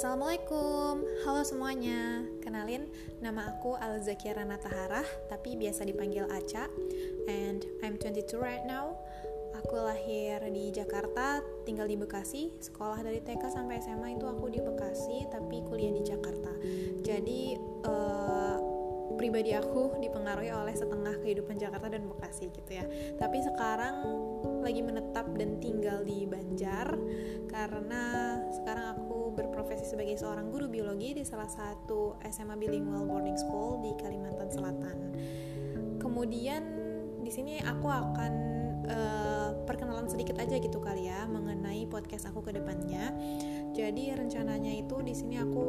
Assalamualaikum, halo semuanya. Kenalin, nama aku Al Zakira Nataharah Tapi biasa dipanggil Aca. And I'm 22 right now. Aku lahir di Jakarta, tinggal di Bekasi. Sekolah dari TK sampai SMA itu aku di Bekasi Tapi kuliah di Jakarta. Jadi uh, pribadi aku dipengaruhi oleh setengah kehidupan Jakarta dan Bekasi gitu ya. Tapi sekarang lagi menetap dan tinggal di Banjar Karena sekarang aku berprofesi sebagai seorang guru biologi di salah satu SMA bilingual boarding school di Kalimantan Selatan. Kemudian di sini aku akan uh, perkenalan sedikit aja gitu kali ya mengenai podcast aku ke depannya. Jadi rencananya itu di sini aku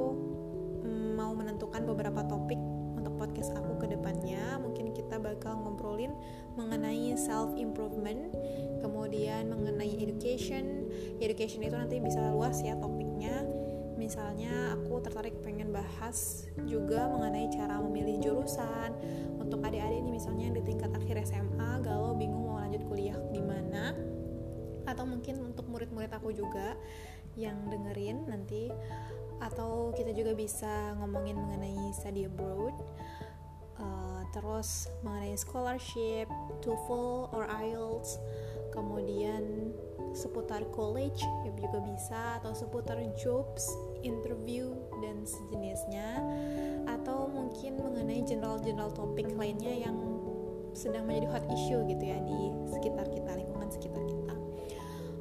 um, mau menentukan beberapa topik untuk podcast aku ke depannya. Mungkin kita bakal ngobrolin mengenai self improvement, kemudian mengenai education. Education itu nanti bisa luas ya topiknya misalnya aku tertarik pengen bahas juga mengenai cara memilih jurusan. Untuk adik-adik ini misalnya di tingkat akhir SMA galau bingung mau lanjut kuliah di mana atau mungkin untuk murid-murid aku juga yang dengerin nanti. Atau kita juga bisa ngomongin mengenai study abroad. Uh, terus mengenai scholarship, TOEFL or IELTS. Kemudian seputar college ya juga bisa. Atau seputar jobs interview dan sejenisnya atau mungkin mengenai general-general topik lainnya yang sedang menjadi hot issue gitu ya di sekitar kita lingkungan sekitar kita.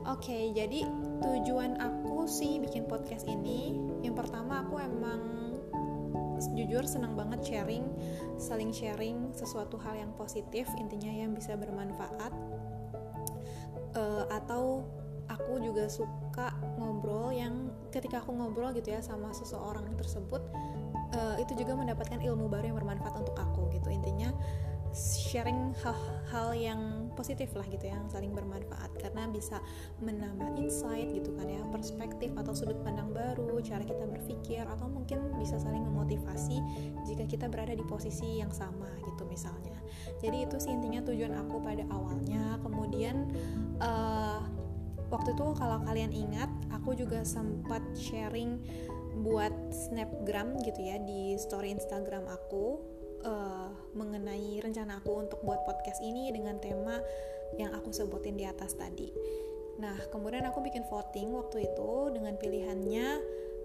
Oke, okay, jadi tujuan aku sih bikin podcast ini yang pertama aku emang jujur senang banget sharing, saling sharing sesuatu hal yang positif intinya yang bisa bermanfaat uh, atau aku juga suka ngobrol yang ketika aku ngobrol gitu ya sama seseorang tersebut uh, itu juga mendapatkan ilmu baru yang bermanfaat untuk aku gitu. Intinya sharing hal-hal yang positif lah gitu yang saling bermanfaat. Karena bisa menambah insight gitu kan ya perspektif atau sudut pandang baru cara kita berpikir atau mungkin bisa saling memotivasi jika kita berada di posisi yang sama gitu misalnya. Jadi itu sih intinya tujuan aku pada awalnya. Kemudian uh, waktu itu kalau kalian ingat aku juga sempat sharing buat snapgram gitu ya di story Instagram aku uh, mengenai rencana aku untuk buat podcast ini dengan tema yang aku sebutin di atas tadi. Nah, kemudian aku bikin voting waktu itu dengan pilihannya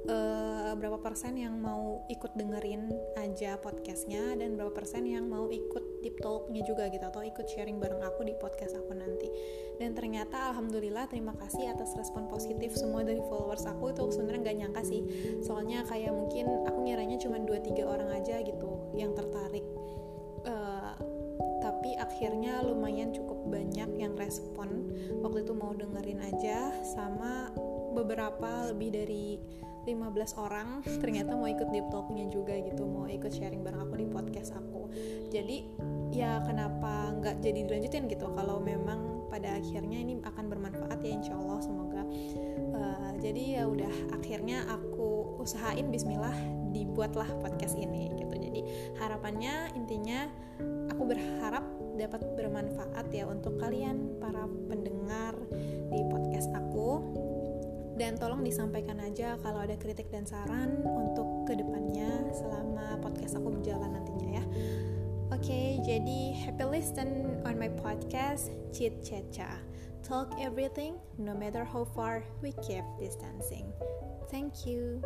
uh, berapa persen yang mau ikut dengerin aja podcastnya dan berapa persen yang mau ikut deep talknya juga gitu atau ikut sharing bareng aku di podcast aku nanti dan ternyata alhamdulillah terima kasih atas respon positif semua dari followers aku. Itu sebenarnya nggak nyangka sih. Soalnya kayak mungkin aku ngiranya cuma 2-3 orang aja gitu yang tertarik. Uh, tapi akhirnya lumayan cukup banyak yang respon. Waktu itu mau dengerin aja sama beberapa lebih dari 15 orang ternyata mau ikut deep talknya juga gitu mau ikut sharing bareng aku di podcast aku. Jadi ya kenapa nggak jadi dilanjutin gitu? Kalau memang pada akhirnya ini akan bermanfaat ya insya Allah semoga. Uh, jadi ya udah akhirnya aku usahain Bismillah dibuatlah podcast ini gitu. Jadi harapannya intinya aku berharap dapat bermanfaat ya untuk kalian para pendengar dan tolong disampaikan aja kalau ada kritik dan saran untuk ke depannya selama podcast aku berjalan nantinya ya okay, jadi happy listen on my podcast Chit Chat Cha. Talk everything, no matter how far we keep distancing. Thank you.